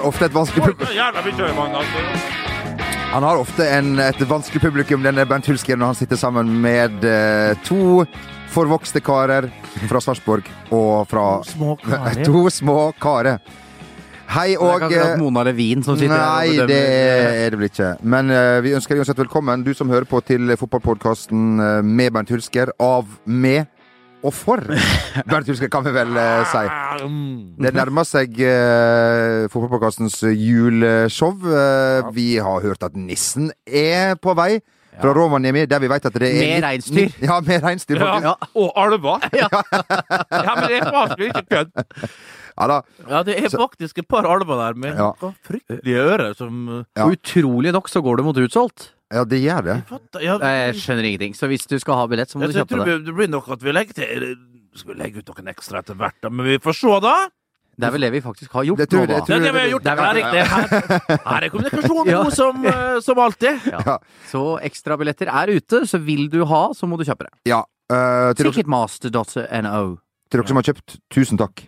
Han har ofte et vanskelig publikum. Magnus. Han har ofte en, et vanskelig publikum, denne Bernt Hulsker, når han sitter sammen med eh, to forvokste karer fra Sarpsborg og fra Små karer. To små karer. Hei Det er kanskje ikke akkurat eh, Mona Levin som sitter Nei, her og det er det vel ikke. Men eh, vi ønsker deg uansett velkommen, du som hører på til fotballpodkasten uh, med Bernt Hulsker. Av, med og for Bernt Hulsker, kan vi vel uh, si. Mm. Det nærmer seg uh, fotballpodkastens juleshow. Eh, Vi har hørt at nissen er på vei fra Rovaniemi, der vi vet at det er Med reinsdyr. Ja, med reinsdyr, faktisk. Ja. Og alver. Ja. men det er faktisk ikke kødd. Ja da. Ja, det er faktisk et par alver der med Ja. fryktelige ører som uh, Ja. Utrolig nok så går det mot utsolgt. Ja, det gjør det. fatter- ja, Jeg skjønner ingenting. Så hvis du skal ha billett, så må jeg, du jeg kjøpe tror det. det blir nok at vi legger til Skal vi legge ut noen ekstra etter hvert, da? Men vi får se, da. Det er vel det vi faktisk har gjort Det tror nå, da. det tror Det er det vi har gjort. Det Det er er riktig. Her, her er kommunikasjonen Ja. god som, uh, som alltid. Ja. Så ekstrabilletter er ute, så vil du ha, så må du kjøpe det. Ja. Uh, dere, Ticketmaster.no. til dere som har kjøpt, tusen takk.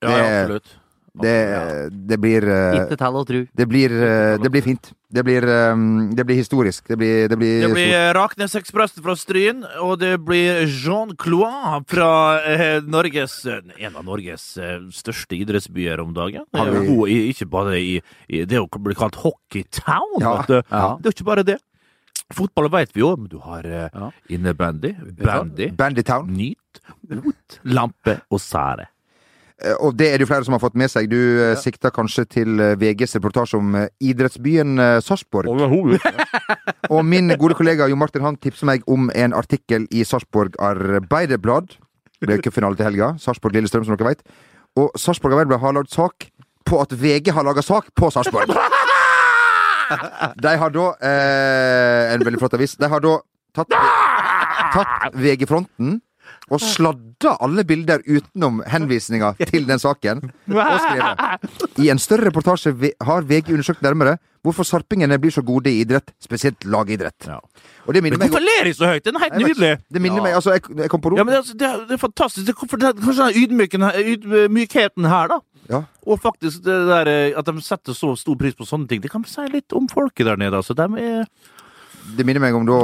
Ja, ja, absolutt. Det, det blir eh, Ikke tall og tru. det blir, eh, det blir fint. Det blir, eh, det blir historisk. Det blir, det blir, Det blir Raknesekspressen fra Stryn, og det blir Jean Clois fra Norges En av Norges største idrettsbyer om dagen. Har vi- ikke bare i, i Det å bli kalt Hockeytown. Ja. vet. Ja. Det er ikke bare det. Fotball vet vi jo, men du har Ja. innebandy, bandy, Bandytown. nyt, ot, lampe og sære. Eh, Og det er det jo flere som har fått med seg. Du ja. sikter kanskje til eh, VGs reportasje om eh, idrettsbyen eh, Sarpsborg. Og min gode kollega Jo Martin han tipser meg om en artikkel i Sarpsborg Arbeiderblad. Det ble cupfinale til helga. Sarpsborg-Lillestrøm, som dere vet. Og Sarpsborg Arbeiderblad har lagd sak på at VG har laga sak på Sarpsborg. De har da eh, En veldig flott avis. De har da tatt, tatt VG-fronten og sladda alle bilder utenom henvisninga til den saken. Og skrevet I en større reportasje har VG undersøkt nærmere hvorfor sarpingene blir så gode i idrett, spesielt lagidrett. Ja. Og det minner Men meg hvorfor ler de så høyt? Den er helt nydelig! Det minner Ja. meg, altså, jeg, jeg kom på ro. Ja, men det, altså- det, er, det er fantastisk. Det er er kanskje den ydmykheten her, da. Ja. Og faktisk det der eh, at de setter så stor pris på sånne ting. Det kan si litt om folket der nede. Altså. De er Det minner meg om da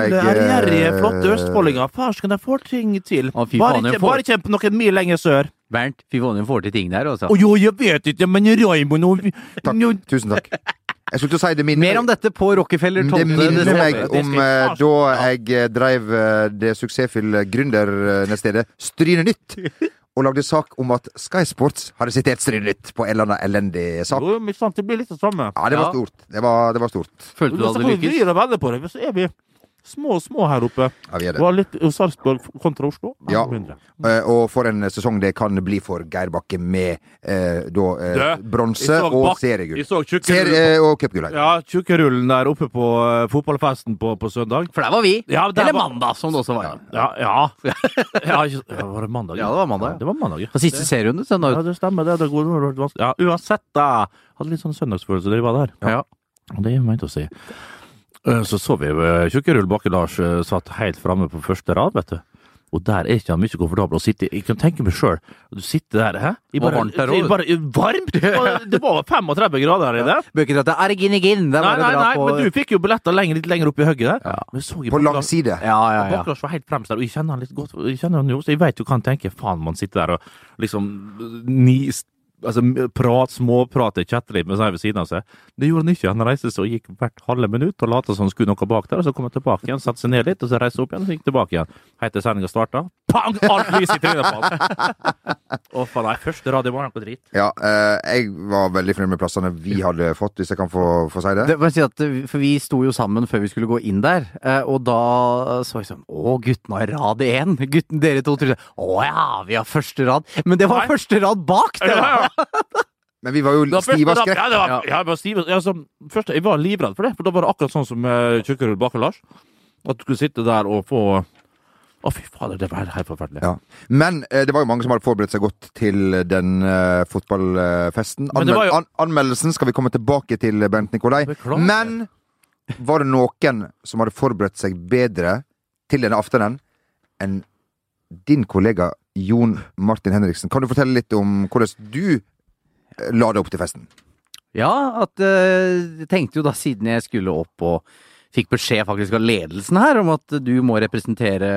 jeg det er gjerrige, eh, flotte østfoldinger. Farsken, de får ting til. Å, fy Bare faen, jeg ikke, får- bare ikke noen mil lenger sør. Bernt, fy faen, hun får til ting der, altså. Å jo, jeg vet ikke, men Raymond og Takk. Nå- Tusen takk. Jeg skulle til å si det minner Mer om dette på Rockefeller 12. Det minner meg Det om jeg eh, da jeg eh, dreiv eh, det suksessfulle gründernettstedet Stryne Nytt. Og lagde sak om at Sky Sports hadde sitert Strid Nytt på en eller annen elendig sak. jo, men sant, det blir litt det samme. Ja, det var stort. Det var, det var stort. Følte du hadde kan vi lykkes? vri på det, så er vi små, små her oppe. Ja, vi er Det Og var litt Sarpsborg kontra Oslo. Ja. Mindre. Eh, Og for en sesong det kan bli for Geir Bakke med eh, da eh, bronse og seriegull. Vi så Ser, tjukkerullen eh, og cupgull. her. ja, tjukkerullen der oppe på uh, fotballfesten på, på søndag. For der var vi. Ja, der Eller var- mandag, som det også var. Ja, ja. ja, ikke, Var det mandag? Ja, det var mandag, ja. Det var mandag, ja. Siste serierunde søndag. Ja, det stemmer. det, det er god, Ja, uansett, da. Hadde litt sånn søndagsfølelse da de var der. Ja. Og det er ment å si. Eh, Så så vi eh, Tjukkerull Bakke-Lars eh, satt helt framme på første rad, vet du. Og der er ikke han mye komfortabel å sitte. Jeg kan tenke meg sjøl. Du sitter der, hæ? I Det var varmt der òg. varmt! Det var- Det var 35 grader her inne. Bør ikke at det Erginegin. Der Nei, var nei, nei, på men du fikk jo billetter lenger, litt lenger opp i høgget der. Ja. Men så jeg På lang side. Ja, ja, ja. Bakke-Lars var helt fremst der, og jeg kjenner han litt godt. Jeg kjenner han jo, så jeg vet jo hva han tenker. Faen, man sitter der og liksom ni, altså, prat, småprater, chatter litt med seg ved siden av seg. Det gjorde han ikke. Han reiste seg og gikk hvert halve minutt og lot som han skulle noe bak der, og så kom han tilbake igjen, satte seg ned litt, og så reiste opp igjen, og så gikk tilbake igjen. Helt til sendinga starta. Pang! Alt lys i trynet på han! Å, faen, nei, første rad i noe drit. Ja, eh, jeg var veldig fornøyd med plassene vi hadde fått, hvis jeg kan få, få si det. Det, jeg si at, eh, for vi sto jo sammen før vi skulle gå inn der, eh, og da så jeg sånn Å, guttene har rad én! Gutten, dere to trodde Å ja, vi har første rad! Men det var Nei. første rad bak! Det var. Men vi var jo stive av skrekk. Ja, det var, Ja. jeg var stive. Altså, først, jeg var livredd for det, for da var det akkurat sånn som uh, bak Bakke-Lars. At du skulle sitte der og få Å, fy fader, det var helt forferdelig. Ja. Men eh, det var jo mange som hadde forberedt seg godt til den eh, fotballfesten. Anmel jo- an anmeldelsen skal vi komme tilbake til, Bent Nikolai. Beklager. Men var det noen som hadde forberedt seg bedre til denne aftenen enn din kollega Jon Martin Henriksen? Kan du fortelle litt om hvordan du eh, la deg opp til festen? Ja, at eh, jeg tenkte jo da siden jeg skulle opp og fikk beskjed faktisk av ledelsen her om at du må representere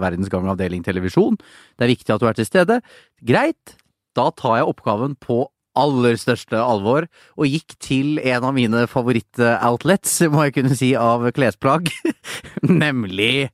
Verdens Gang Avdeling Televisjon. Det er viktig at du er til stede. Greit, da tar jeg oppgaven på aller største alvor, og gikk til en av mine favoritt-outlets, må jeg kunne si, av klesplagg, nemlig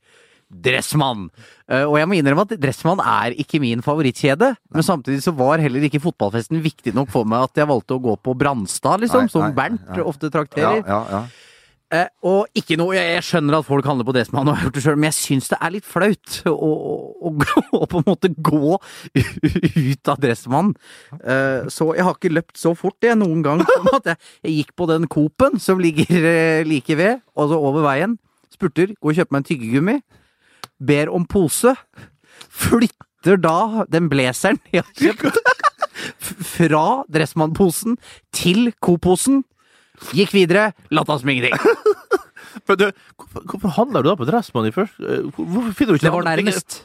Dressmann. Uh, og jeg må innrømme at Dressmann er ikke min favorittkjede, men samtidig så var heller ikke fotballfesten viktig nok for meg at jeg valgte å gå på Brannstad, liksom, nei, som nei, Bernt nei. ofte trakterer. Ja, ja, ja. Uh, og ikke noe Jeg, jeg skjønner at folk handler på Dressmann, og har gjort det selv, men jeg syns det er litt flaut å, å, å, på en måte gå ut av Dressmann. Uh, så jeg har ikke løpt så fort jeg noen gang som at jeg, jeg gikk på den Coop-en som ligger like ved, altså over veien. Spurter, gå og kjøpe meg en tyggegummi ber om pose, flytter da den blazeren jeg har kjøpt, fra Dressmann-posen til Coop-posen, gikk videre, lata som ingenting. Men du, hvorfor, hvorfor handler du da på Dressmann i først? Eh, hvorfor finner du ikke Det var nærmest.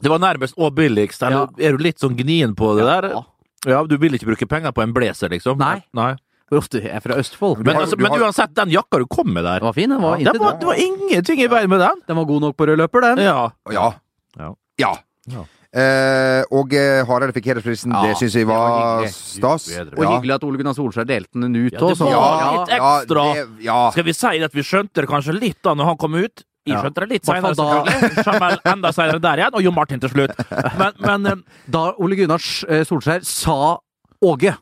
Det var nærmest og billigst. Ja. er du litt sånn gnien på det ja. der? Ja, Du vil ikke bruke penger på en blazer, liksom? Nei. Nei. Hvor ofte er fra Østfold. Men, altså, men uansett, den jakka du kom med der Den var fin. Den var, ja, det, var, det var ingenting i veien med den. Den var god nok på rød løper, den. Ja. Ja. ja. ja. ja. Eh, og Hareide Harald fikk hedersprisen. Ja, det syns jeg var, stas. Og hyggelig at Ole Gunnar Solskjær delte den ut òg. Ja, litt ekstra. Det, Skal vi si at vi skjønte det kanskje litt da når han kom ut? Jeg skjønte det litt seinere, selvfølgelig. Enda seinere der igjen, og Jo Martin til slutt. Men, men eh, Da Ole Gunnar eh, Solskjær sa Åge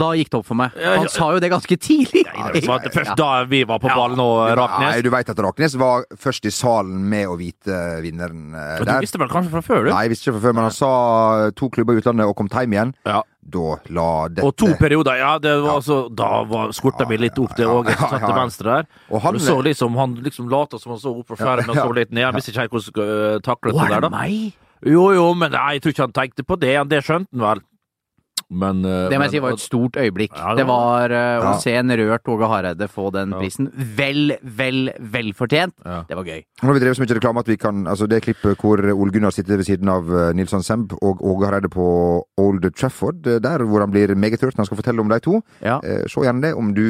da gikk det opp for meg. Han sa jo det ganske tidlig. Ja, det var først da vi var på ballen og Raknes. Nei, du veit at Raknes var først i salen med å vite vinneren der. Du visste vel kanskje fra før, du? Nei, jeg visste ikke fra før, men han sa to klubber i utlandet og kom hjem igjen. Ja. Da la dette Og to perioder, ja. Det var altså, da var, skorta vi litt opp det òg. satt til venstre der. Og han, du så liksom, han liksom lata som han så opp på skjermen og så litt ned. Han visste ikke helt hvordan han skulle takle det der, da. Meg? Jo, jo, men nei, jeg tror ikke han tenkte på det. Det skjønte han vel. Men, uh, det må jeg si var et stort øyeblikk. Ja, det, var, det var uh, å se en rørt Åge Hareide få den prisen. Vel, vel, vel fortjent. Det var gøy. Nå har vi drevet så mye reklame at vi kan altså Det klippet hvor Ole Gunnar sitter ved siden av uh, Nilsson Semb og Åge Hareide på Old Trafford, der hvor han blir meget rørt når han skal fortelle om de to. Ja. se gjerne det om du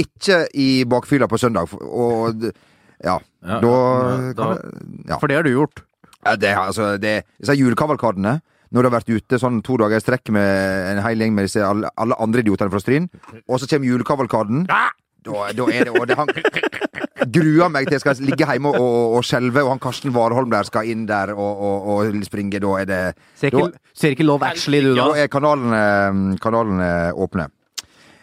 ikke i bakfylla på søndag. Og ja, ja da, da, ja. For det har du gjort? Ja, det, altså, det, disse julekavalkadene når du har vært ute sånn to dager i strekk med en hel gjeng med disse, alle, alle andre idiotene fra Stryn, og så kommer julekavalkaden. Da, da er det og det, han gruer meg til jeg skal ligge hjemme og, og, og skjelve, og han Karsten Warholm der skal inn der og, og, og springe. Da er det Ser ikke, da, ser ikke Love Actually, du, da? Da er kanalene, kanalene åpne.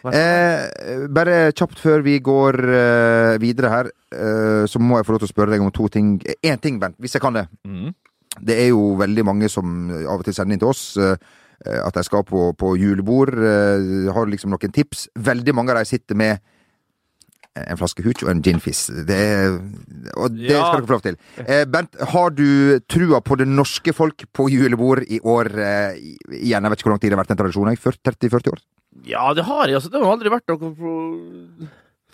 Eh, bare kjapt før vi går uh, videre her, uh, så må jeg få lov til å spørre deg om to ting. Én ting, Bent, hvis jeg kan det. Mm. Det er jo veldig mange som av og til sender inn til oss uh, at de skal på, på julebord. har liksom noen tips. Veldig mange av de sitter med en flaske hooch og en ginfis. Det og det ja. skal dere få lov til. Eh, Bent, har du trua på det norske folk på julebord i år eh, igjen? Jeg vet ikke hvor lang tid det har vært en tradisjon? 30-40 år? Ja, det har jeg. Altså, det har aldri vært noe på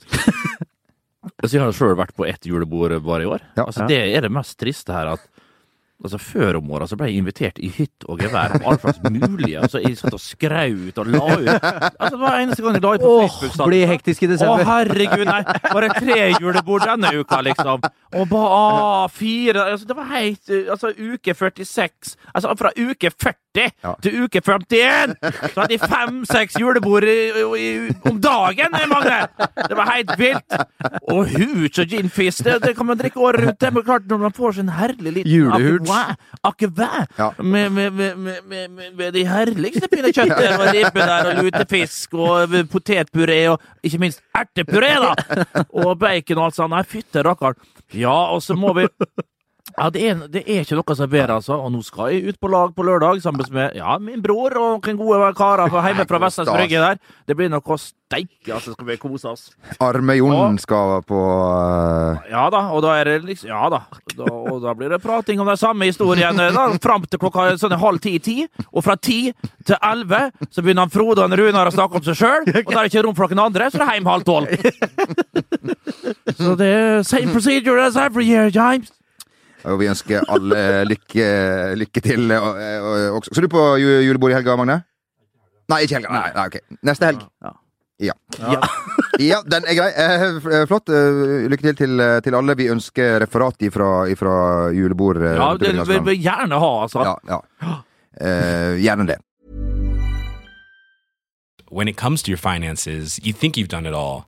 altså, Jeg har sjøl vært på ett julebord bare i år. Ja. Altså, det er det mest triste her. at Altså Før om åra så ble jeg invitert i hytt og gevær på alle slags mulige. Altså Jeg satt og skraut og la ut. Altså Det var eneste gang jeg la ut på Facebook. Åh, bli hektisk i desember. Å herregud, nei. Bare tre julebord denne uka, liksom. Og bare ah, fire altså, Det var helt Altså uke 46. Altså fra uke 40 ja. til uke 51! Så hadde de fem-seks julebord i, i, om dagen, Magne! Det var helt vilt. Og hooch og ginfis, det, det, kan man drikke året rundt. Det er klart Når man får sin herlig liten Julehooch akevæ ja. med, med, med, med, de herligste pinnekjøttet og ribbe der, og lutefisk og potetpuré og ikke minst ertepuré, da! Og bacon og alt sånt. Nei, fytte rakkeren. Ja, og så må vi ja, det er, det er, ikke noe som er bedre, altså. Og nå skal jeg ut på lag på lørdag sammen med ja, min bror og noen gode karer hjemme fra Vestlands Brygge der. Det blir noe steike, altså. Skal vi kose oss. Arme-Jon skal på uh... Ja da, og da er det liksom Ja da. da. Og da blir det prating om den samme historien da, fram til klokka sånn halv ti-ti. Og fra ti til elleve så begynner han Frode og Runar å snakke om seg sjøl, og da er det ikke rom for noen andre, så det er hjem halv tolv. Så det er same procedure as every year, James. Og vi ønsker alle lykke, lykke til. Skal du på julebord i helga, Magne? Nei, ikke helga. Nei, nei, ok. Neste helg. Ja. Ja. ja. ja den er grei. Eh, flott. Eh, lykke til, til til alle. Vi ønsker referat ifra, ifra julebord. Ja, det vil vi gjerne ha, altså. Ja, ja. Eh, gjerne det. When it comes to your finances, you think you've done it all.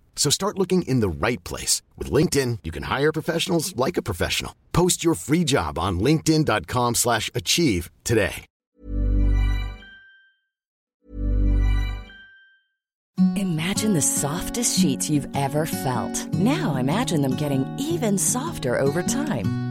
So start looking in the right place. With LinkedIn, you can hire professionals like a professional. Post your free job on linkedin.com slash achieve today. Imagine the softest sheets you've ever felt. Now imagine them getting even softer over time.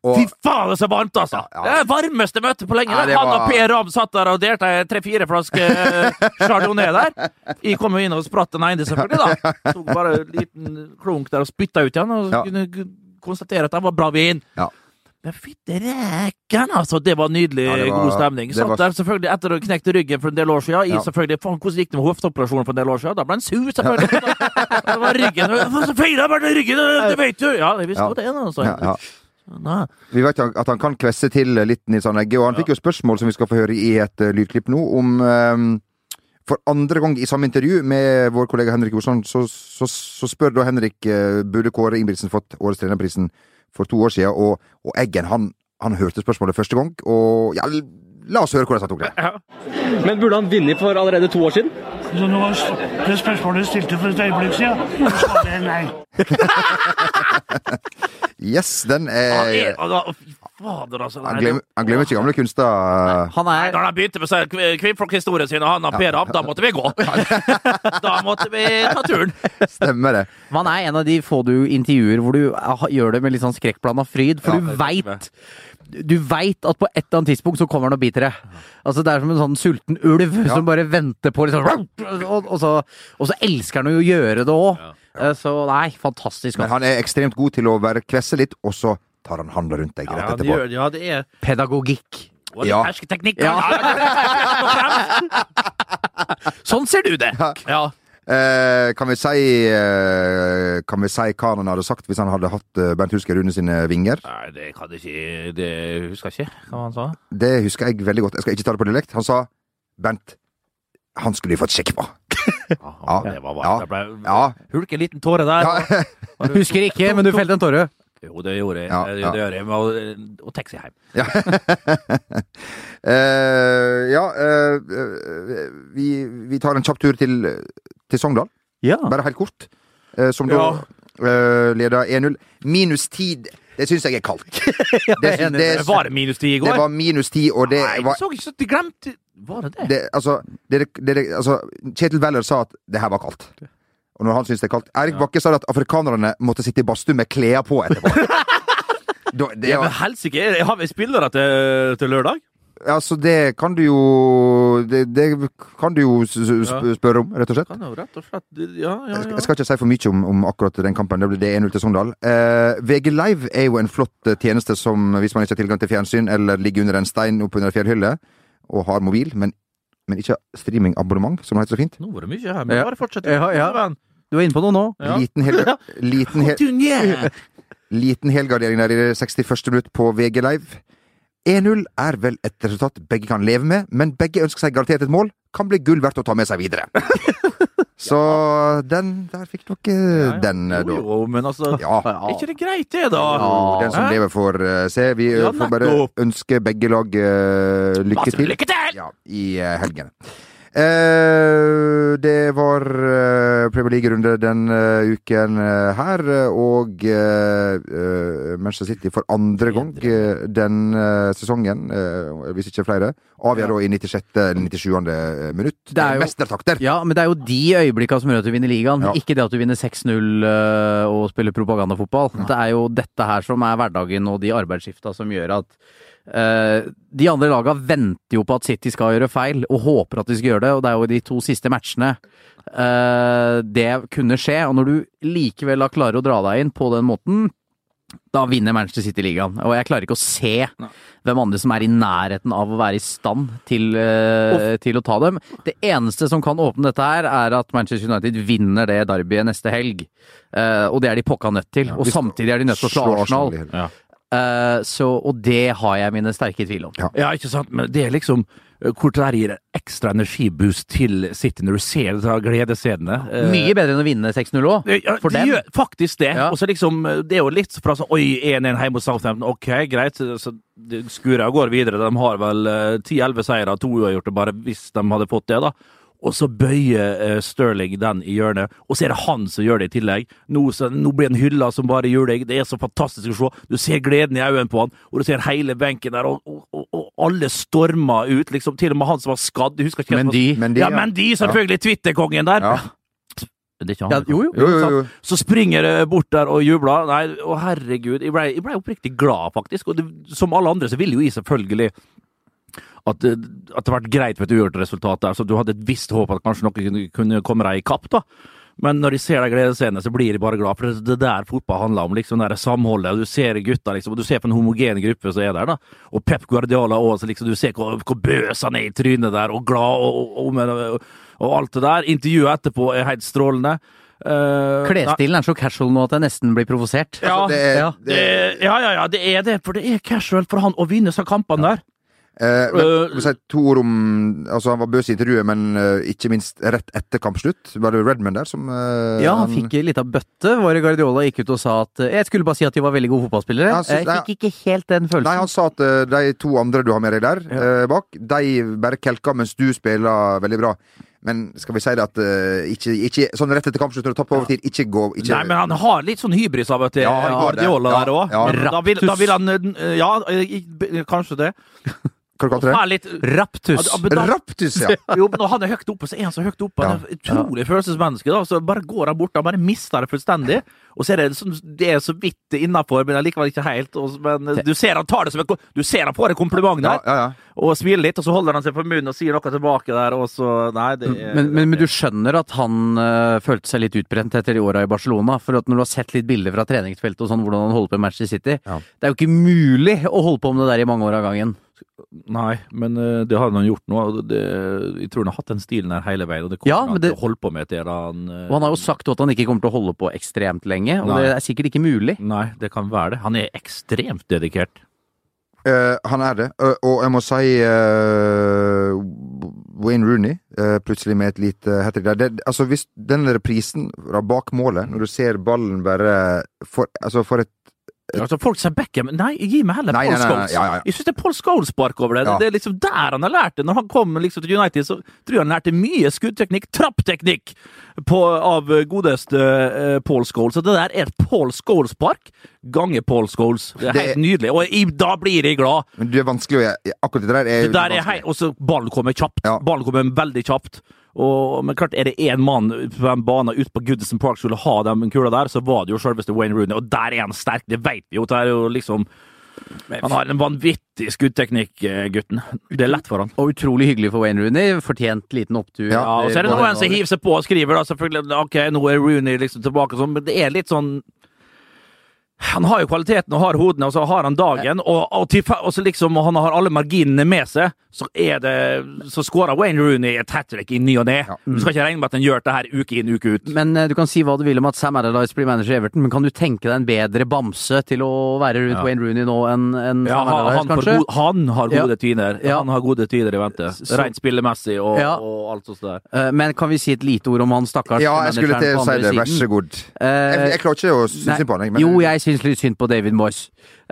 Og, Fy faen, det er så varmt, altså! Ja, ja. Det varmeste møtet på lenge. Ja, var... Han og Per Ram satt der og delte tre-fire flasker eh, chardonnay der. Jeg kom jo inn og spratt den ene, selvfølgelig. da. Tok bare en liten klunk der og spytta ut igjen, og kunne konstatere at det var bra vin. Ja. Men fytti rækken, altså! Det var nydelig, ja, det var, god stemning. Satt var... der selvfølgelig etter å ha knekt ryggen for en del år siden. Ja. selvfølgelig, faen, Hvordan gikk det med hofteoperasjonen for en del år siden? Da ble han sur, selvfølgelig. det var ryggen. Så feila bare ryggen, det vet du! Ja, det visste jo det, altså. Ja, ja. Nei. Vi vet at han kan kvesse til litt, Nils Arne Egge, og han ja. fikk jo spørsmål som vi skal få høre i et uh, lydklipp nå, om um, For andre gang i samme intervju med vår kollega Henrik Osland, så, så, så, spør da Henrik uh, burde Kåre Ingebrigtsen fått Årets trenerprisen for to år siden, og, og Eggen han, han, hørte spørsmålet første gang, og ja, la oss høre hvordan han tok det. Ja. Men burde han vunnet for allerede to år siden? Så nå det spørsmålet du stilte for et øyeblikk siden, svaret er nei. Yes, den er Fader, altså. Han glemmer, han glemmer ikke gamle kunster. Han er... Når han begynte med kvinnfolkhistorien sin, og han og Per Ab, da måtte vi gå! da måtte vi ta turen. Stemmer det. Man er en av de få du intervjuer hvor du gjør det med litt sånn skrekkblanda fryd, for ja, du veit du veit at på et eller annet tidspunkt så kommer han og biter deg. Altså Det er som en sånn sulten ulv ja. som bare venter på liksom og, og, så, og, så, elsker han jo å gjøre det òg. Ja. Eh, så nei, fantastisk. Men han er ekstremt god til å være kvesse litt, og så tar han handa rundt deg rett ja, etterpå. Det ja, det er Pedagogikk. Og ja. hersketeknikk. Ja. sånn ser du det! Ja. Eh, kan vi si eh, Kan vi si hva han hadde sagt hvis han hadde hatt eh, Husker Hulsker under sine vinger? Nei, det kan jeg ikke Det husker jeg ikke hva han sa. Det husker jeg veldig godt. Jeg skal ikke ta det på dialekt. Han sa Bent, han skulle de fått sjekk på. ja, det var varmt. Ja. ble ja. hulk en liten tåre der. Ja. Du husker ikke, men du felte en tåre. Jo, det gjorde jeg. Ja, ja. Det gjør jeg med å, å taxi hjem. Ja, uh, ja uh, vi, vi, tar en kjapp tur til, til Sogndal. Ja. Bare helt kort. Eh, som da leder 1-0. Minus 10 Det syns jeg er kaldt. det, Det, det, Var det minus 10 i går? det var minus ti, og det Nei, var så ikke så de glemte Var det det? det, altså, det, altså, Kjetil Weller sa at det her var kaldt. Og når han syns det er kaldt Erik Bakke sa at afrikanerne måtte sitte i badstue med klær på etterpå. Da, det, Ja, men helsike, har vi spillere til, til lørdag? Altså, det kan du jo Det, det kan du jo spørre om, rett og slett. Kan jo rett og slett Ja, ja, Jeg skal- ja. Jeg skal ikke si for mye om, om akkurat den kampen. Det blir det 1-0 til Sogndal. Eh, VG Live er jo en flott eh, tjeneste som, hvis man ikke har tilgang til fjernsyn eller ligger under en stein oppunder en fjellhylle og har mobil, men, men ikke streamingabonnement, som det heter så fint. Nå var det mye her, men Ja. bare fortsett. Ja, ja. Du er inne på noe nå. Ja. Liten, hel... liten, hel, liten helgardering der i det 61. minutt på VG Live. 1-0 er vel et resultat begge kan leve med, men begge ønsker seg garantert et mål. Kan bli gull verdt å ta med seg videre. Så den Der fikk dere den, ja. den, da. jo, men altså Ja. Er ikke det greit, det, da? Jo, den som Hæ? lever får uh, se. Vi eh, Ja, får bare ønske begge lag uh, lykke til lykke til! ja, i uh, helgene. Eh, det var eh, Premier League-runde den eh, uken eh, her, og eh, Manchester City for andre gang den eh, sesongen, eh, hvis ikke flere, avgjør da i 96. eller 97. minutt. Det er jo- Mestertakter! Ja, men det er jo de øyeblikka som gjør at du vinner ligaen. Ja. Ikke det at du vinner 6-0 øh, og spiller propagandafotball. Det er jo dette her som er hverdagen og de arbeidsskifta som gjør at De andre laga venter jo på at City skal gjøre feil, og håper at de skal gjøre det. Og det er jo i de to siste matchene øh, det kunne skje. Og når du likevel da klarer å dra deg inn på den måten, da vinner Manchester City ligaen. Og jeg klarer ikke å se hvem andre som er i nærheten av å være i stand til, uh, til å ta dem. Det eneste som kan åpne dette her, er at Manchester United vinner det derbyet neste helg. Uh, og det er de pokka nødt til. og samtidig er de nødt til å slå Arsenal. Ja. Eh, så, og det har jeg mine sterke tvil om. Ja. Ja, ikke sant, men det er liksom eh, hvor det der gir ekstra energiboost til City når du ser disse gledesscenene. Eh, Mye bedre enn å vinne 6-0 òg. Ja, For de dem. gjør faktisk det. Ja. Og så liksom, det er jo litt fra sånn Oi, 1-1 hjemme hos Southampton. Ok, greit. Så skurer og går videre. De har vel eh, 10-11 seire, to uavgjorte bare hvis de hadde fått det, da. Og så bøyer eh, Sterling den i hjørnet, og så er det han som gjør det i tillegg. Nå, så, nå blir han hylla som bare juling. Det er så fantastisk å se. Du ser gleden i øynene på han, og du ser hele benken der, og, og, og, alle stormer ut. liksom Til og med han som var skadd. Jeg husker ikke som var- Mendy. Mendy, Ja, ja. men de, selvfølgelig! Twitter-kongen der. Ja. Ja, jo, jo. Jo. Så springer jeg bort der og jubler. Nei, å herregud. Jeg ble, jeg ble oppriktig glad, faktisk. Og det, som alle andre så ville jo jeg selvfølgelig at, det- at det ble greit med et uavgjort resultat der, så du hadde et visst håp at kanskje noe kunne, komme deg i kapp, da. Men når de ser de gledesscenene, så blir de bare glad, for det det er der fotball handler om. liksom det samholdet. Du ser gutta, liksom, og du ser på en homogen gruppe som er der. da. Og Pep Guardiola òg, liksom, du ser hvor, hvor bøs han er i trynet der, og glad, og, og, og, og, og alt det der. Intervjuet etterpå er helt strålende. Uh, Klesstilen er så casual nå at jeg nesten blir provosert. Ja, det er- ja. det, ja, ja, ja, det er det. For det er casual for han å vinne disse kampene der. Eh, men, Øh, si to ord om Altså, han var bøs i intervjuet, men eh, ikke minst rett etter kampslutt. Var det Redman der som eh, Ja, han fikk litt av bøtte. Var det Guardiola gikk ut og sa at Jeg skulle bare si at de var veldig gode fotballspillere. Ja, synes, jeg fikk ikke helt den følelsen. Nei, han sa at eh, de to andre du har med deg der eh, bak, de bare kelka mens du spiller veldig bra. Men skal vi si det at uh, ikke, ikke Sånn rett etter kampslutt når du tapper overtid, ikke gå ikke, Nei, men han har litt sånn hybris av og til, Ja. Guardiola Ja, der òg. ja. Da, da vil han eh, Ja, eh, kanskje det. Hva tre. Han litt Raptus. Raptus, ja. Jo, når han er høyt oppe, så er han så høyt oppe. Han er utrolig følelsesmenneske. da, Så bare går han bort og bare mister det fullstendig. Og så er det, sånn, det er så vidt innafor, men allikevel ikke helt. Og, men du ser han tar det som et Du ser han får et kompliment der, ja, ja. og smiler litt, og så holder han seg for munnen og sier noe tilbake der, og så Nei, det er Men, men, men du skjønner at han øh, følte seg litt utbrent etter de åra i Barcelona. For at når du har sett litt bilder fra treningsfeltet og sånn, hvordan han holder på i Manchester City. Det er jo ikke mulig å holde på med det der i mange år av gangen. Nei, men eh, det har han gjort nå. Det, jeg tror han har hatt den stilen her hele veien, og det kommer Ja, han til å holde på med til han eh, Og han har jo sagt at han ikke kommer til å holde på ekstremt lenge, og Nei. det er sikkert ikke mulig. Nei, det kan være det. Han er ekstremt dedikert. Eh, han er det. Og jeg må si eh, Wayne Rooney, eh, plutselig med et lite hat trick der. Det, altså, hvis den reprisen fra bak målet, når du ser ballen bare For, altså, for et Altså, folk sier Beckham. Nei, gi meg heller Nei, Paul Scholes. ja, ja, ja. Jeg syns det er Paul Scholes-spark over det. Det er liksom der han har lært det. Når han kom liksom til United, så tror jeg han lærte mye skuddteknikk, trappteknikk, på, av godeste uh, Paul Scholes. Så det der er et Paul Scholes-spark ganger Paul Scholes. Det er Det- helt nydelig. Og jeg, da blir jeg glad. Men du er vanskelig å Akkurat det der er Det der er hei, og så ballen kommer kjapt. Ja. Ballen kommer veldig kjapt. Og, men klart, er det én mann på den banen ute på Goodison Park skulle ha den kula der, så var det jo selveste Wayne Rooney, og der er han sterk, det vet vi jo. Det er jo liksom Han har en vanvittig skuddteknikk, eh, gutten. Det er lett for han. Og utrolig hyggelig for Wayne Rooney. Fortjent liten opptur. Ja, og så er det noen som hiver seg på og skriver da, selvfølgelig ok, nå er Rooney liksom tilbake, og sånn, men det er litt sånn han har jo kvaliteten og har hodene, og så har han dagen, og, og, til, og så liksom og han har alle marginene med seg, så er det Så skårer Wayne Rooney et hat trick i ny og ne. Du skal ikke regne med at han gjør det her uke inn, uke ut. Men eh, du kan si hva du vil om at Sam Allardyce blir manager i Everton, men kan du tenke deg en bedre bamse til å være rundt Ja. Wayne Rooney nå enn en Ja, Sam han, han, kanskje? god, han har gode Ja. tider. Ja. Han har gode tider i vente. Så- Rent spillemessig og, Ja. og alt sånt der. Eh, Men kan vi si et lite ord om han stakkars Ja, jeg skulle til å si det. Vær så god. Eh, Jeg, jeg klarer ikke å synes på han. jeg, men- Jo, jeg syns litt synd på David Moyes.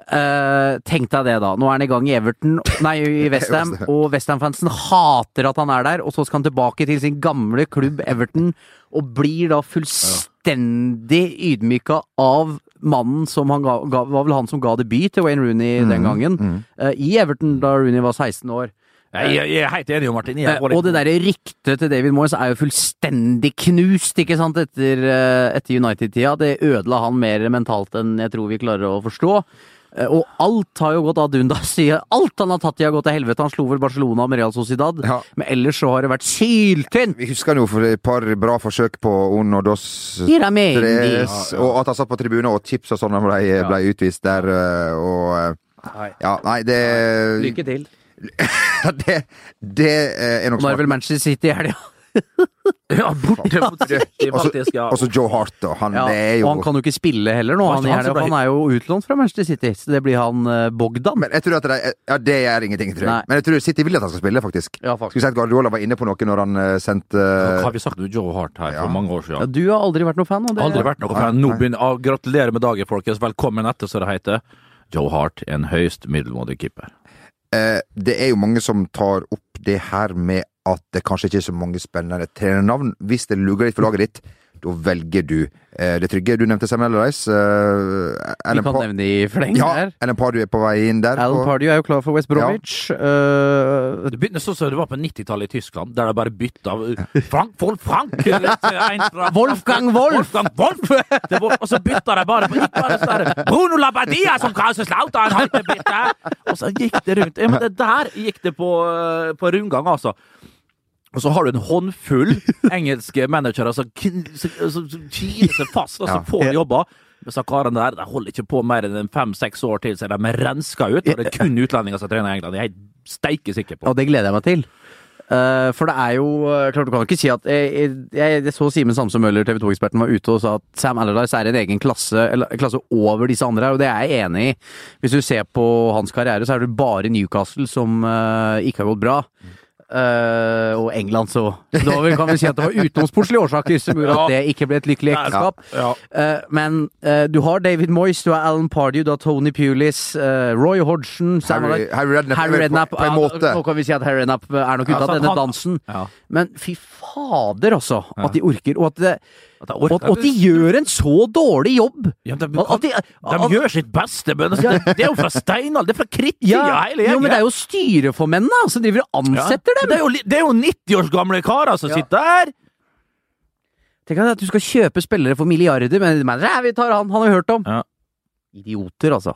Uh, tenk deg det, da. Nå er han i gang i Everton, nei, i Westham, og Westham-fansen hater at han er der, og så skal han tilbake til sin gamle klubb Everton, og blir da fullstendig ydmyka av mannen som han ga, ga Var vel han som ga debut til Wayne Rooney den gangen, eh, i Everton da Rooney var 16 år. Jeg, jeg, jeg er helt enig, Martin. Jeg Eh, og det derre ryktet til David Moyes er jo fullstendig knust, ikke sant, etter, eh, etter United-tida. Det ødela han mer mentalt enn jeg tror vi klarer å forstå. Eh, Og alt har jo gått ad undas. Alt han har tatt i har gått til helvete. Han slo vel Barcelona med Real Sociedad, Ja. men ellers så har det vært syltynt! Vi husker jo for et par bra forsøk på Uno Dos. Tres, og at han satt på tribunen og chips og sånn da ble, ble utvist der, og Ja, nei, det Lykke til. det, det øh, er nok Nå er det vel. Manchester City i helga. Ja, borte mot City, faktisk. Ja. Og så Joe Hart, da. Han, Ja, er jo og han kan jo ikke spille heller nå, han, han han er jo utlånt fra Manchester City. Så det blir han eh, Bogdan. Men jeg tror at det, ja, det er ingenting, tror jeg. Nei. Men jeg tror City vil at han skal spille, faktisk. Ja, faktisk. Skulle si at Guardiola var inne på noe når han uh, sendte Hva har vi sagt om Joe Hart her Ja. for mange år Ja, siden? du har aldri vært noen fan av det? Aldri vært noe fan. Nå begynner ah, Gratulerer med dagen, folkens. Velkommen etter, som det heter. Joe Hart, en høyst middelmådig keeper. Eh, det er jo mange som tar opp det her med at det kanskje ikke er så mange spennende trenernavn. Hvis det lugger litt for laget ditt, da velger du eh, det trygge. Du nevnte Samuel Rice. Eh, Vi kan Pa- nevne i fleng ja, her. Ellen Pardew er på vei inn der. Alan Pardew er jo klar for West Bromwich. Eh, Det begynner sånn som det var på 90-tallet i Tyskland, der de bare bytta Frank Wolf Frank fra Wolfgang Wolf! Wolfgang Wolf! Det var, og så bytta de bare på der, Bruno Labbadia som Kaiserslautern bitte! Og så gikk det rundt. Ja, men det der gikk det på, eh, på rundgang, altså. Og så har du en håndfull engelske managere som kiler seg fast, og så får jobber. Disse karene der de holder ikke på mer enn fem-seks år til, så er de renska ut. Og det er kun utlendinger som trener i England. Det er jeg steike sikker på. Og det gleder jeg meg til. Eh, for det er jo eh, Klart du kan ikke si at Jeg, jeg, jeg, jeg så Simen Samse Møller, TV 2-eksperten, var ute og sa at Sam Allardyce er en egen klasse, eller, klasse over disse andre her, og det er jeg enig i. Hvis du ser på hans karriere, så er det bare Newcastle som uh, ikke har gått bra. Eh, og England, så så Da kan vi si at det var utenomsportslige årsaker som gjorde at det ikke ble et lykkelig ekteskap. Ja. Eh, men uh, du har David Moyes, du har Alan Pardew, du har Tony Pulis, Roy Hodgson Harry, Harry Redknapp, Harry Redknapp på, en ja. Nå kan vi si at Harry Redknapp er nok ute av så denne dansen. Ja. Men fy fader, altså! At de orker, og at, det, og, orker. at, og de gjør en så dårlig jobb! Ja, de, At, at de, de gjør sitt beste, men altså, det, det er jo fra steinalder, det er fra krittida, ja, hele jo, gjengen. men det er jo styreformennene som driver og ansetter ja. dem! Det er jo, det er jo 90 års gamle karer som Ja. sitter der! Tenk at du skal kjøpe spillere for milliarder, men manager, vi tar han, han har vi hørt om. Ja. Idioter, altså.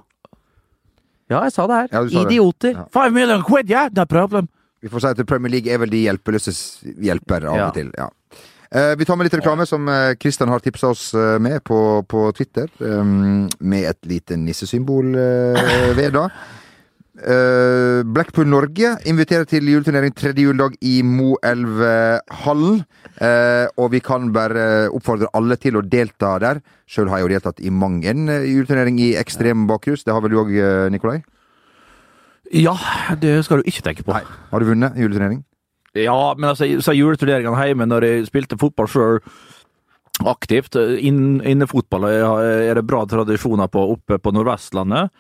Ja, jeg sa det her. Sa det. Idioter. Ja. Five million quid, yeah, no problem. Vi får si at Premier League er vel de hjelpeløses hjelper av Ja. og til. Ja. Eh, vi tar med litt reklame som Kristian har tipsa oss eh, med på, på Twitter. um, med et lite nissesymbol eh, ved, da. Eh, Blackpool Norge inviterer til juleturnering tredje juledag i Moelvhallen. Og vi kan bare oppfordre alle til å delta der. Sjøl har jeg jo deltatt i mang en eh, juleturnering i ekstrem bakrus. Det har vel du òg, Nikolai? Ja, det skal du ikke tenke på. Nei. Har du vunnet juleturnering? Ja, men altså, så juleturneringene hjemme når jeg spilte fotball sjøl aktivt. Inn, innefotball er det bra tradisjoner på oppe på Nordvestlandet.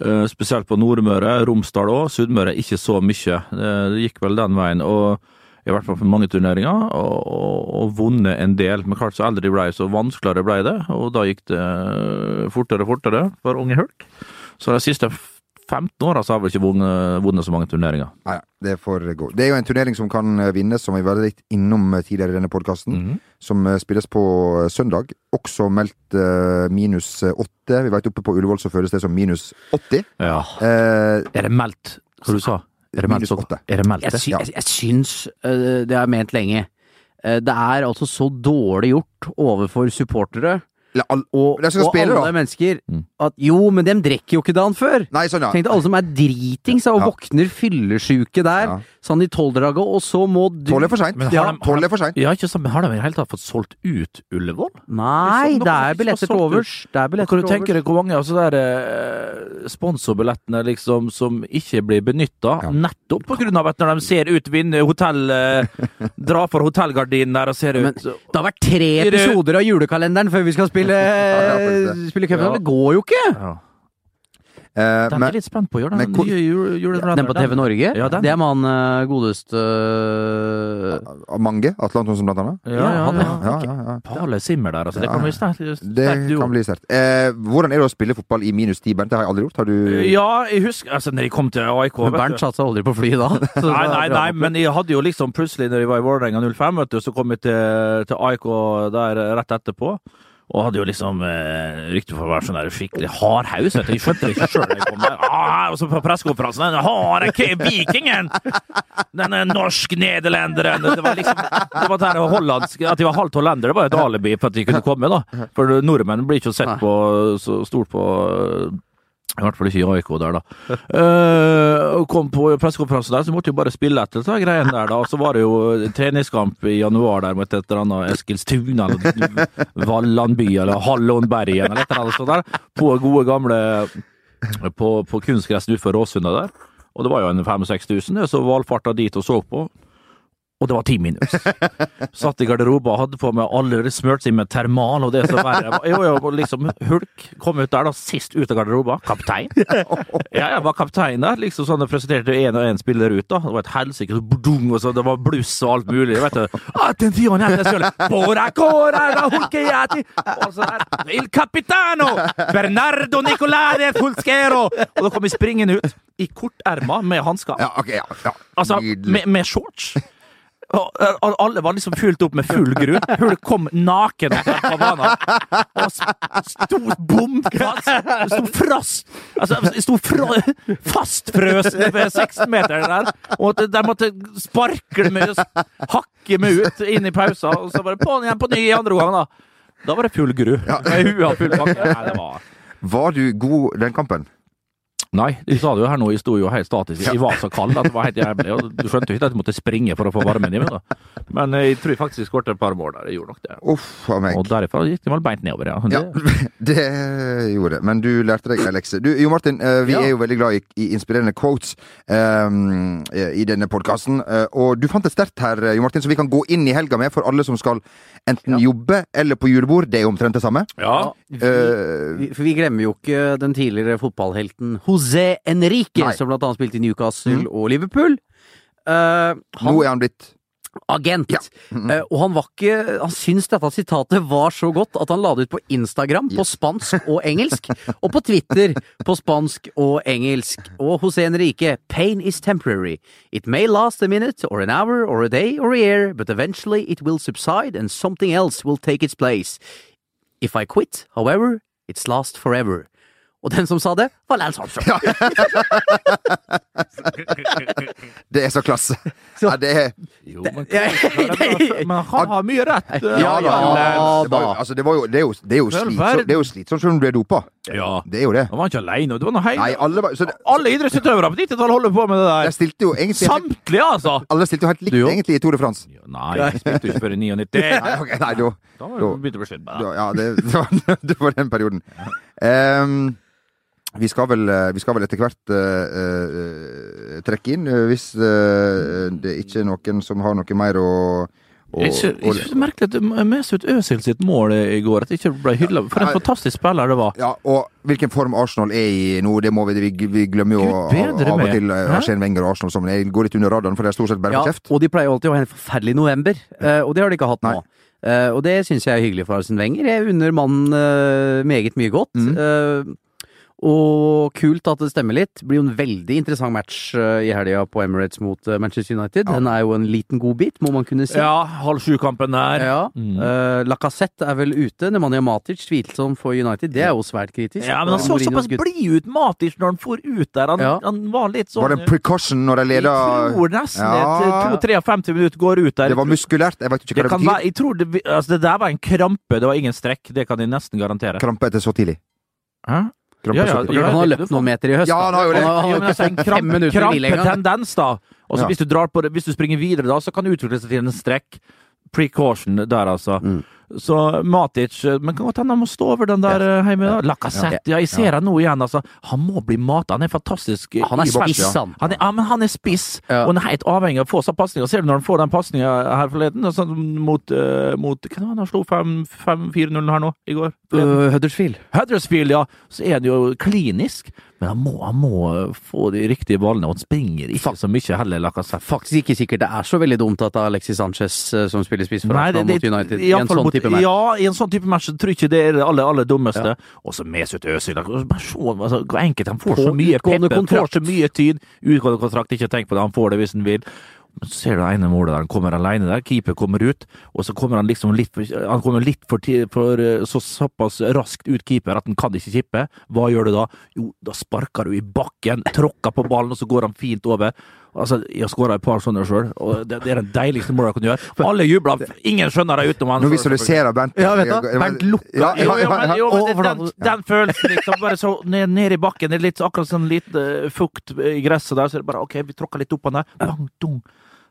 Eh, Spesielt på Nordmøre, Romsdal òg. Sunnmøre ikke så mye. Eh, Det gikk vel den veien. og i hvert fall for mange turneringer, og, og, og vunnet en del. Men klart så eldre de ble, så vanskeligere ble det, og da gikk det fortere og fortere for unge hulk. Så de siste 15 åra altså, har vi ikke vunnet, vunnet så mange turneringer. Nei, det får gå. Det er jo en turnering som kan eh, vinnes, som vi var litt innom eh, tidligere i denne podkasten. Mhm. Som eh, spilles på søndag. Også meldt eh, minus eh, åtte. Vi vet oppe på Ullevål så føles det som minus 80. Ja. Eh, Er det meldt, hva du sa? Er det Minus så, åtte. er det meldt Jeg, det? ja. jeg, jeg syns øh, det er ment lenge. Det er altså så dårlig gjort overfor supportere all, og, og spille, da. alle mennesker Mm. at jo, men dem drikker jo ikke dagen før! Nei, sånn, ja. Tenk deg alle som er dritings og Ja. våkner fyllesjuke der, Ja. Sånn i tolvdraget, og så må du Tolv er for seint. Ja, Tolv er for seint. Ja, ikke sant, men har de i det hele tatt fått solgt ut Ullevål? Nei, Liksom, det er billetter til overs. Det er overs. Det er Kan billetter du til tenke overs. deg hvor mange av så der eh, sponsorbillettene liksom som ikke blir benytta, Ja. nettopp på grunn av at når de ser ut vinduet, hotell eh, Dra for hotellgardinen der og ser ut Men- Det har vært tre Er episoder av julekalenderen før vi skal spille, er spille cupfinale. Ja. Det går jo ikke! ja. Eh, Den er men jeg litt spent på å gjøre den nye jule- julekalenderen. Den på TV Norge? Ja, den. Det er med han øh, godeste uh... mange. Atle Antonsen, blant annet. Ja, ja, han, ja. Ja, ja, ja. Pale Simmer der, altså. Det kan bli sterkt. Det kan bli sterkt. Eh, hvordan er det å spille fotball i minus ti, Bernt? Det har jeg aldri gjort. Har du Ja, jeg husker altså, når jeg kom til AIK Men Bernt satte seg aldri på flyet da. Så Nei, nei, nei, men jeg hadde jo liksom plutselig, når jeg var i Vålerenga 05, vet du, så kom jeg til, til AIK der rett etterpå. Og hadde jo liksom eh, rykte for å være sånn der skikkelig hardhaus. vet du. Jeg skjønte det ikke sjøl da jeg kom der. Ah, og så på pressekonferansen Den harde vikingen! Denne norsk-nederlenderen! Det var liksom det var der hollandsk At de var halvt hollendere, det var et alibi for at de kunne komme, da. For nordmenn blir ikke sett på så stort på i hvert fall ikke i AIK der, da. Uh, kom på pressekonferanse der, så måtte jo bare spille etter de greiene der, da. Og så var det jo treningskamp i januar der mot et eller annet Eskilstuna eller Vallandby eller Hallonbergen eller et eller annet sånt der. På gode gamle På, på kunstgress utenfor Råsundet der. Og det var jo en 5000-6000, det, så valfarta dit og så på. Og det var ti minus. Satt i garderoben og hadde på meg alle smurt seg med termal og det som verre var. Jeg jo liksom hulk. Kom ut der da, sist ut av garderoben. Kaptein. Ja, jeg var kaptein der. liksom sånn Det presenterte én og én spiller ut. da Det var et helsike. og så Det var bluss og alt mulig. vet du. Attenzione, attenzione. Bora cora la. Og så der. Il capitano! Bernardo Nicolade Fulskero! Og da kom vi springende ut i korterma med hansker. Ja, okay, ja. ja. Altså, med, med shorts. Og alle var liksom fylt opp med full gru. Hun kom naken fra banen. Og sto bomfast. Sto frost Altså, sto fra, fastfrøs ved 16-meteren der. Og at de måtte sparkle meg, hakke meg ut inn i pausa, Og så var det på'n igjen på ny i andre omgang, da. Da var det full gru. Med huet full pakke. Nei, det var Var du god den kampen? Nei, de sa det jo her nå, jeg sto jo helt statisk. Jeg var så kald at det var helt jævlig. Og du skjønte jo ikke at jeg måtte springe for å få varmen i meg, da. Men jeg tror jeg faktisk skåret et par mål der. Jeg gjorde nok det. Uff meg. Og derifra gikk det vel beint nedover, ja. Ja, Det, gjorde det. Men du lærte deg en lekse. Du, Jo Martin, eh, vi Ja. er jo veldig glad i, i inspirerende quotes um, i denne podkasten. Og du fant et sterkt her, eh, Jo Martin, som vi kan gå inn i helga med for alle som skal enten jobbe eller på julebord. Det er jo omtrent det samme. ja. Eh, Vi- For vi glemmer jo ikke den tidligere fotballhelten José Enrique, Nei. som blant annet spilte i Newcastle og Liverpool. Uh, han nå er han blitt agent. Ja. Eh, og han var ikke Han syntes dette sitatet var så godt at han la det ut på Instagram på spansk og engelsk, og på Twitter på spansk og engelsk. Og José Enrique, pain is temporary. It may last a minute or an hour or a day or a year, but eventually it will subside and something else will take its place. If I quit, however, it's last forever. Og den som sa det, var Lance Armstrong. Det er så klasse. Ja, det er Jo, men, men han har mye rett. Ja, ja, det, var, da. jo- altså, det, var jo, det er jo, det er jo slitsomt det er jo slitsomt selv om du er dopa. Ja. Det er jo det. Han var ikke alene. Det var noe Nei, alle, var- det, Alle idrettsutøvere på 90-tallet holder på med det de der. stilte jo egentlig Samtlige, altså! Alle stilte jo helt likt jo. egentlig i Tour de France. Nei, jeg spilte jo ikke før i 99. Nei, okay, nei, da, Da var det begynt å bli slutt med det. Ja, det, det, var, det var den perioden. Ehm, vi, skal vel, eh, vi skal vel etter hvert uh, uh, trekke inn, eh, hvis det ikke er noen som har noe mer å, Og, Jeg det er merkelig at Mesut Özil sitt mål i går at det ikke ble hylla. For en fantastisk spiller det var. ja, og hvilken form Arsenal er i nå, det må vi Vi, vi glemmer jo Gud av og til Arsene Wenger og Arsenal sammen. Jeg går litt under radaren, for det er stort sett bare Ja, kjeft. og de pleier alltid å ha en forferdelig november, og det har de ikke hatt nå. Nei. og det syns jeg er hyggelig for Arsen Wenger. Jeg unner mannen meget mye godt. Mm. Eh, og kult at det stemmer litt. Blir jo en veldig interessant match eh, i helga på Emirates mot eh, Manchester United. Den er jo en liten godbit, må man kunne si. Ja, halv sju-kampen der. Ja. Mm. Uh, Lacassette er vel ute. Nemanja Matic tvilsom for United. Det er jo svært kritisk. Ja, men han så såpass blid ut, Matic, når han for ut der. Han, Ja. han var litt sånn Var det en precaution når de leda Jeg tror nesten Ja. et 2-53 minutter går ut der. Det var muskulært. Jeg vet ikke hva det, det være, betyr. jeg tror det, altså det der var en krampe, det var ingen strekk. Det kan jeg nesten garantere. Krampe etter så tidlig. Hæ? Krampe Ja, så ja. Han har løpt noen meter i høst. Ja, da. han har jo det. Han har, Ja, altså, ikke en fem kramp, krampetendens, da. Og så Ja. hvis, du drar på det, hvis du springer videre, da, så kan det utvikle seg til en strekk. Precaution der, altså. Mm. Så Matic Men kan godt hende han må stå over den der ja. hjemme. da. Lacassette, ja. Jeg ser han nå igjen, altså. Han må bli mata. Han er fantastisk. Han er spiss, han. Han er, ja, men han er spiss, Ja. og han er helt avhengig av å få seg pasninger. Ser du når han får den pasninga her forleden, altså, mot, uh, mot Hva var det han slo 5-4-0 her nå, i går? Uh, Huddersfield. Huddersfield, ja, så er han jo klinisk. Men han må, han må få de riktige ballene, og han springer ikke så mye heller, Lacassette. Faktisk ikke sikkert det er så veldig dumt at Alexis Sanchez eh, som spiller spiss for Arsenal mot United. i en sånn type match. Ja, i en sånn type match tror jeg ikke det er det aller, aller dummeste. Og så Mesut Özil. Bare se altså, hvor enkelt han får så mye pepper, får så mye tid. Utgående kontrakt, ikke tenk på det, han får det hvis han vil. Men så ser du det ene målet der han kommer alene der, keeper kommer ut, og så kommer han liksom litt for, han kommer litt for, for eh, så, såpass raskt ut keeper at han kan ikke kippe. Hva gjør du da? Jo, da sparker du i bakken, tråkker på ballen, og så går han fint over. Altså, Jeg har skåra et par sånne sjøl, og det, det er den deiligste målet jeg kan gjøre. Alle jubler, ingen skjønner det utenom han. Nå visualiserer Bernt Ja, vet du, Bernt lukker ja, ja, ja, men, jo, men den, den følelsen, liksom. Bare så ned, ned i bakken. Det er litt akkurat sånn litt eh, fukt i gresset der. Så er det bare OK, vi tråkker litt opp på den der. Bang, dung.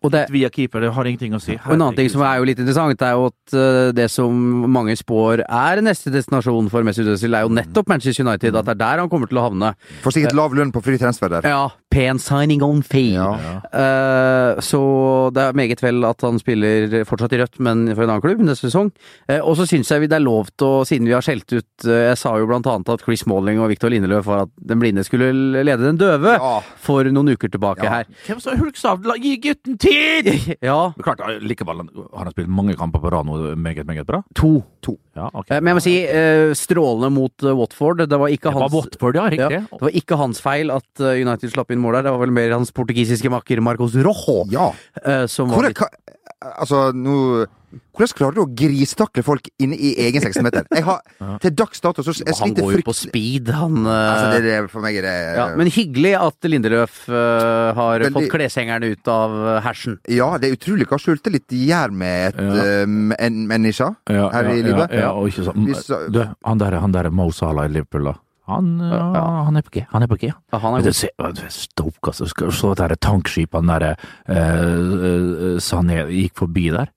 Og det, Via keeper, det har ingenting å si. Og en annen ting som er jo litt interessant, er jo at eh, det som mange spår er neste destinasjon for Mesut Özil, er jo nettopp Manchester United. At det er der han kommer til å havne. Får sikkert lav lønn på fri transfer der. Ja, pen signing on fee. Ja. Uh, så det er meget vel at han spiller fortsatt i rødt, men for en annen klubb neste sesong. Uh, og så syns jeg det er lov til å, siden vi har skjelt ut uh, Jeg sa jo blant annet at Chris Malling og Victor Lindeløf var at den blinde skulle lede den døve Ja. for noen uker tilbake Ja. her. Hvem sa Hulk sa gi gutten tid?! Ja, Men klart, likevel har han spilt mange kamper på rad nå, meget, meget bra. to. Ja, okay. Men jeg må si, strålende mot Watford. Det var ikke Det var hans Watford, ja, Ja, det var ikke hans feil at United slapp inn mål der. Det var vel mer hans portugisiske makker Marcos Rojo Ja. eh, som var litt altså, nå Hvordan klarer du å grisetakle folk inne i egen 16-meter? Jeg har til dags dato så jeg Han går jo på speed, han eh, altså, det, det, For meg er det ja, Men hyggelig at Lindeløf uh, har Veldig- fått kleshengeren ut av eh, hersen. Ja, det er utrolig hva skjulte litt gjør med et Ja. en menneske Ja, her i livet. Ja, ja, og ikke sånn. Du, han der, han der Mo Salah i Liverpool, da. Han, ja, han er på G. Han er på G. Ja, han er ser- Stoke, altså. Skal du se det der tankskipet han der eh, Sané gikk forbi der.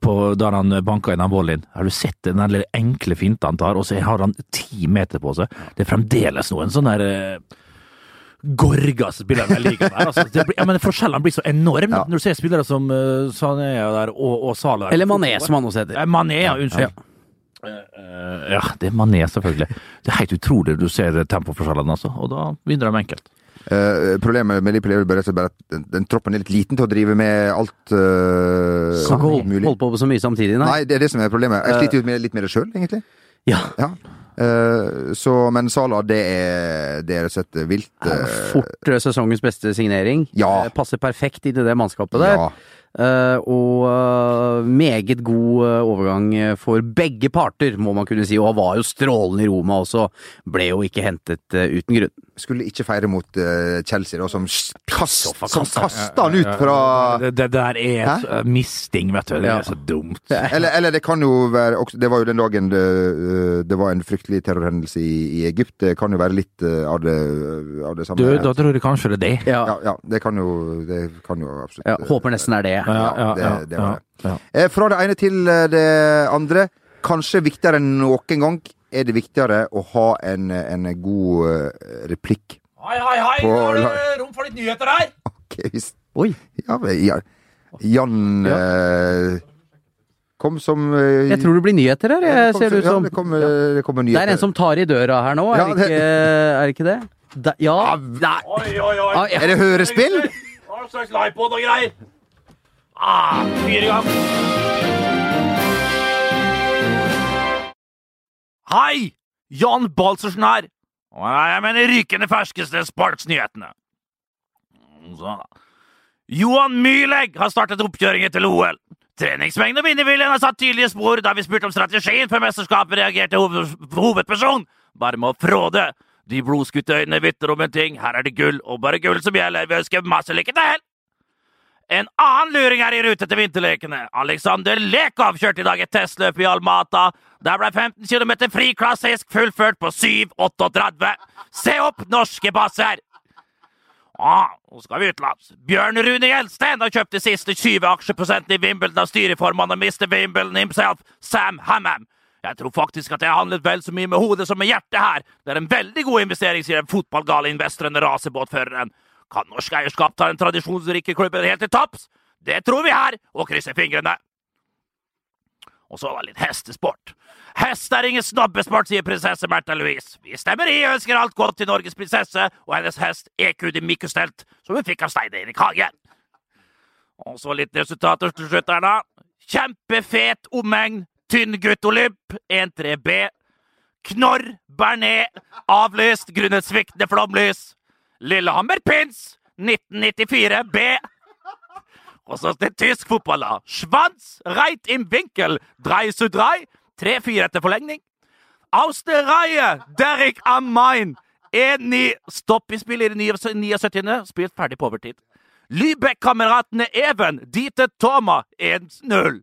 På, der han banka inn den volleyen. Har du sett den der lille enkle finta han tar, og så har han ti meter på seg? Det er fremdeles noen sånn der eh, Gorga spiller den ligaen der. Altså, det blir, ja, men forskjellene blir så enorme Ja. når du ser spillere som uh, Sané der, og, og Salah. Eller Mané, som han også heter. Eh, Mané, ja. Unnskyld. Eh, ja, det er Mané, selvfølgelig. Det er helt utrolig du ser tempoforskjellene, altså. Og da vinner de enkelt. Uh, problemet med Liverpool er bare at- den, den troppen er litt liten til å drive med alt uh, Kan ikke mulig. holde på så mye samtidig, nei. Nei, det er det som er problemet. Jeg sliter jo med, litt med det sjøl, egentlig. Ja. Ja. Uh, så, men Sala, det er, det rett og slett vilt. Uh, Fort eh, sesongens beste signering. Ja. Eh, Passer perfekt inn i det mannskapet der. ja. Eh, og eh, meget god eh, overgang for begge parter, må man kunne si. Og han var jo strålende i Roma også. Ble jo ikke hentet uten grunn. Skulle ikke feire mot Chelsea, da, som, kast, som kasta han ut fra Det, det der er Hæ? misting, vet du. Det Ja. er så dumt. eller, eller det kan jo være Det var jo den dagen det, det var en fryktelig terrorhendelse i, i Egypt. Det kan jo være litt av det, av det samme. Du, da tror jeg kanskje det er det. Ja, ja, ja, det kan jo, det kan jo absolutt ja, håper nesten er det. Ja, det- det var det. Eh, Fra det ene til eh, det andre. Kanskje viktigere enn noen gang er det viktigere å ha en, en god eh, replikk. Hei, hei, hei! På- Nå er det rom for litt nyheter her! Ok, hvis Oi. Ja, ja. Jan eh, Kom som eh, Jeg tror det blir nyheter her, jeg, det ser det ut ja, det kommer, det kommer Det er en som tar i døra her nå, er, Ja, det, ikke, er det ikke det? Da, ja. Nei. Oi, oi, oi! Ah. Er det hørespill? Hva slags livepod og greier? Ah, fyr i gang. Hei! Jan Balsersen her. Jeg mener rykende ferskeste sportsnyhetene. Sånn. Johan Myhlegg har startet oppkjøringen til OL. Treningsmengden og vinnerviljen har satt tydelige spor. Da vi spurte om strategien for mesterskapet, reagerte hoved hovedperson bare med å fråde. De blodskutte øynene vitner om en ting. Her er det gull, og bare gull som gjelder. Vi ønsker masse lykke til! En annen luring er i rute til vinterlekene. Alexander Lekov kjørte i dag et testløp i Almata. Der ble 15 km friklassisk fullført på 7,38. Se opp, norske basser! Ah, nå skal vi utenlands. Bjørn Rune Gjelsten har kjøpt de siste 20 aksjeprosentene i Wimbledon av styreformannen og Mr. Wimbledon himself, Sam Hammam. Jeg tror faktisk at jeg har handlet vel så mye med hodet som med hjertet her. Det er en veldig god investering, sier den fotballgale investoren og raserbåtføreren. Kan norsk eierskap ta den tradisjonsrike klubben helt til topps? Det tror vi her, og krysser fingrene. Og så var det litt hestesport. Hest er ingen snobbesport, sier prinsesse Märtha Louise. Vi stemmer i og ønsker alt godt til Norges prinsesse og hennes hest EQ de Mikustelt, som hun fikk av Stein Erik Hagen. Og så litt resultater til slutt her, da. Kjempefet omegn, tynn gutt Olymp, 1-3B. Knorr, Bernet, avlyst grunnet sviktende flomlys. Lillehammer Pins, 1994 B. Og så til tysk fotball, da. Schwanz, Reit im Winkel, drei zu drei. 3-4 etter forlengning. Austereie, Derek am Main. 1-9. Stopp i spillet i det 79. Spilt ferdig på overtid. Lübeck-kameratene Even, Dieter Thoma, 1-0.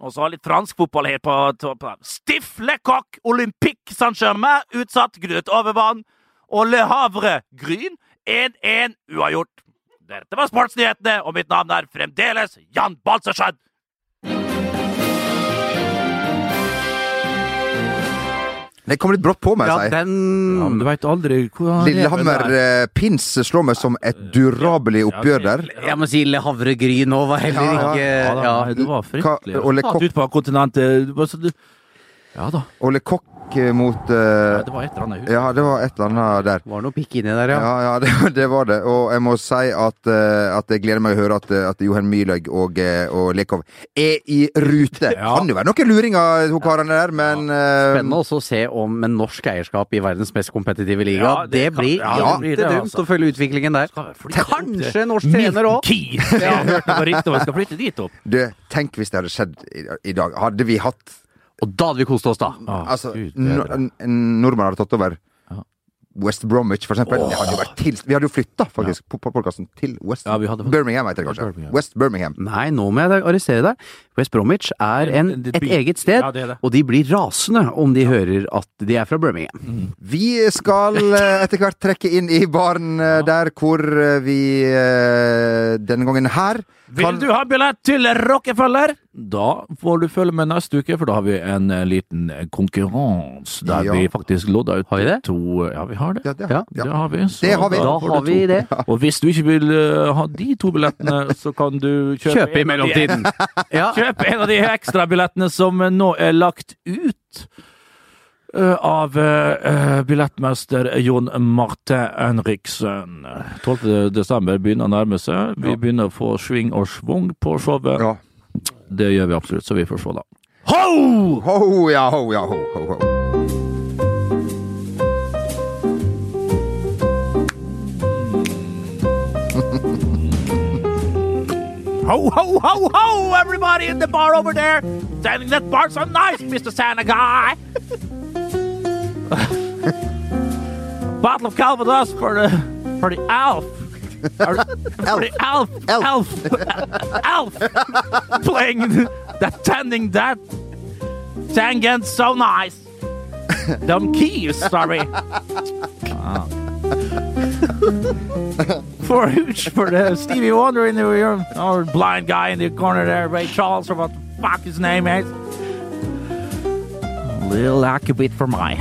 Og så litt fransk fotball her på toppen. Stifle Coq, Olympique Saint-Germain utsatt grunnet overvann. Og Le Havre Gryn 1-1 uavgjort. Dette var sportsnyhetene, og mitt navn er fremdeles Jan Balserskjødd. Det kom litt brått på meg, Ja, den Ja, men du veit aldri hvor Lillehammer eh, Pins slår meg som et durabelig oppgjør der. Jeg må si Le Havre Gryn òg var heller Ja, ja. ikke Ja, da, det var fryktelig. Ka, og Tatt Kopp- ut på kontinentet. Du, bare så du, ja da. Ole Kokk eh, mot Ja, eh, det var et eller annet. Ja, det var et eller annet der. Var noe pikk inni der, ja. Ja, ja, det, det var det. Og jeg må si at, uh, at jeg gleder meg å høre at, at Johan Myrlaug og, og Lekov er i rute. Ja. Kan jo være noen luringer, to karene der, men uh, Spennende også å se om en norsk eierskap i verdens mest kompetitive liga. Ja, det, det kan- blir ja, ja, dumt altså. å følge utviklingen der. Kanskje norsk trener òg. Keynes. Jeg hørte hørt noe rykte om at skal flytte dit opp. du, tenk hvis det hadde skjedd i, i dag. Hadde vi hatt Og da hadde vi kost oss, da. Altså, Gud, en, en nordmann hadde tatt over Ja. West Bromwich, for eksempel. Oh. hadde vært til, vi hadde jo flytta, faktisk, på podkasten til West Ja, Birmingham, heter det kanskje. Birmingham. West Birmingham. Nei, nå må jeg arrestere deg. West Bromwich er en, et eget sted, Ja, det det. og de blir rasende om de hører at de er fra Birmingham. Vi skal eh, etter hvert trekke inn i baren eh, der hvor eh, vi denne gangen her Vil du ha billett til Rockefeller? Da får du følge med neste uke, for da har vi en liten konkurranse der Ja. vi faktisk lodder ut Har vi det? to Ja, vi har det. Ja, det, har, ja. Det har vi. Så Det har vi. Da har vi det. Og hvis du ikke vil ha de to billettene, så kan du kjøpe, Kjøpe i mellomtiden. Ja. Kjøp en av de ekstrabillettene som nå er lagt ut eh, av eh, billettmester Jon Marte Henriksen. 12. desember begynner å nærme seg. Vi begynner å få sving og svung på showet. Ja. Det gjør vi absolutt, så vi får se da. Ho! Ho, ja, ho, ja, ho, ho, ho. Ho, ho, ho, ho! Everybody in the bar over there! Standing that bar so nice, Mr. Santa Guy! Bottle of Calvados for the for the Alf. Or- For the Alf. Elf. Alf. Alf. Playing that tending that tangent so nice. Them keys, sorry. Ah. for for the Stevie Wonder in the room, or blind guy in the corner there, Ray Charles or what the fuck his name is. Little akebit for my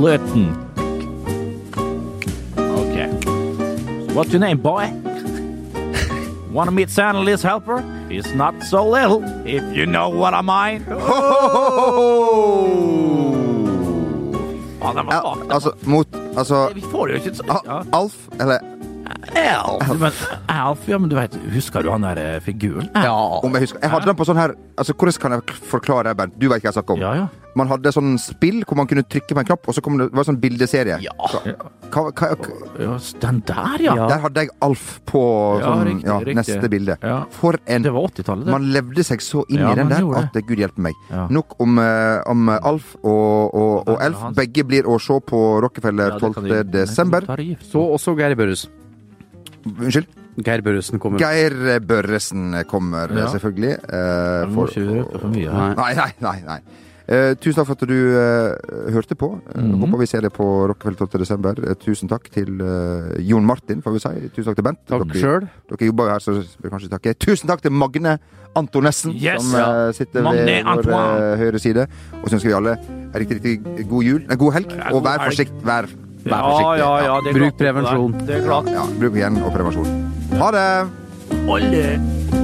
Lytton. Okay. What's your name, boy? Wanna meet Santa Liz Helper? He's not so little, if you know what I mean. Faen, den var Ja, bak. altså, mot Altså, Vi får jo ikke ja. Alf, eller Alf. Men, Alf, ja, men du vet, husker du han der eh, figuren? Ja. om jeg husker Jeg hadde den på sånn her Altså, Hvordan kan jeg forklare det, Bernt? Du vet hva jeg snakker om. Ja, ja. Man hadde sånn spill hvor man kunne trykke på en knapp, og så kom det, var det sånn bildeserie. Ja. Hva, hva, hva, ja den der, ja. Der hadde jeg Alf på Ja, sånn, riktig, ja, riktig. neste bilde. Ja. For en Det var 80-tallet, det. Man levde seg så inn Ja, i den der at Gud hjelpe meg. Ja. Nok om, eh, om Alf og, og, og Elf. Begge blir å se på Rockefeller Ja, 12. desember. Så også Geir Børresen. Unnskyld? Geir Børresen kommer. Geir Børresen kommer, Ja. selvfølgelig. Uh, for- for mye. Nei. Nei, nei, nei. nei. Uh, tusen takk for at du uh, hørte på. Mm -hmm. Håper vi ser deg på Rockefeller 12. desember. Eh, tusen takk til Jon Martin, får vi si. Tusen takk til Bent. Takk Dere- selv. Dere jobber jo her, så vil kanskje takke. Tusen takk til Magne Antonessen, Yes, som ja. sitter Magne ved vår høyre side. Og så ønsker vi alle en riktig, riktig god jul. Nei, god helg. Ja, og god vær helg. forsiktig. Vær, vær Ja, forsiktig. ja, ja. Det er Bruk klart prevensjon. Det er klart. Ja, bruk hjelm og prevensjon. Ha det! Alle.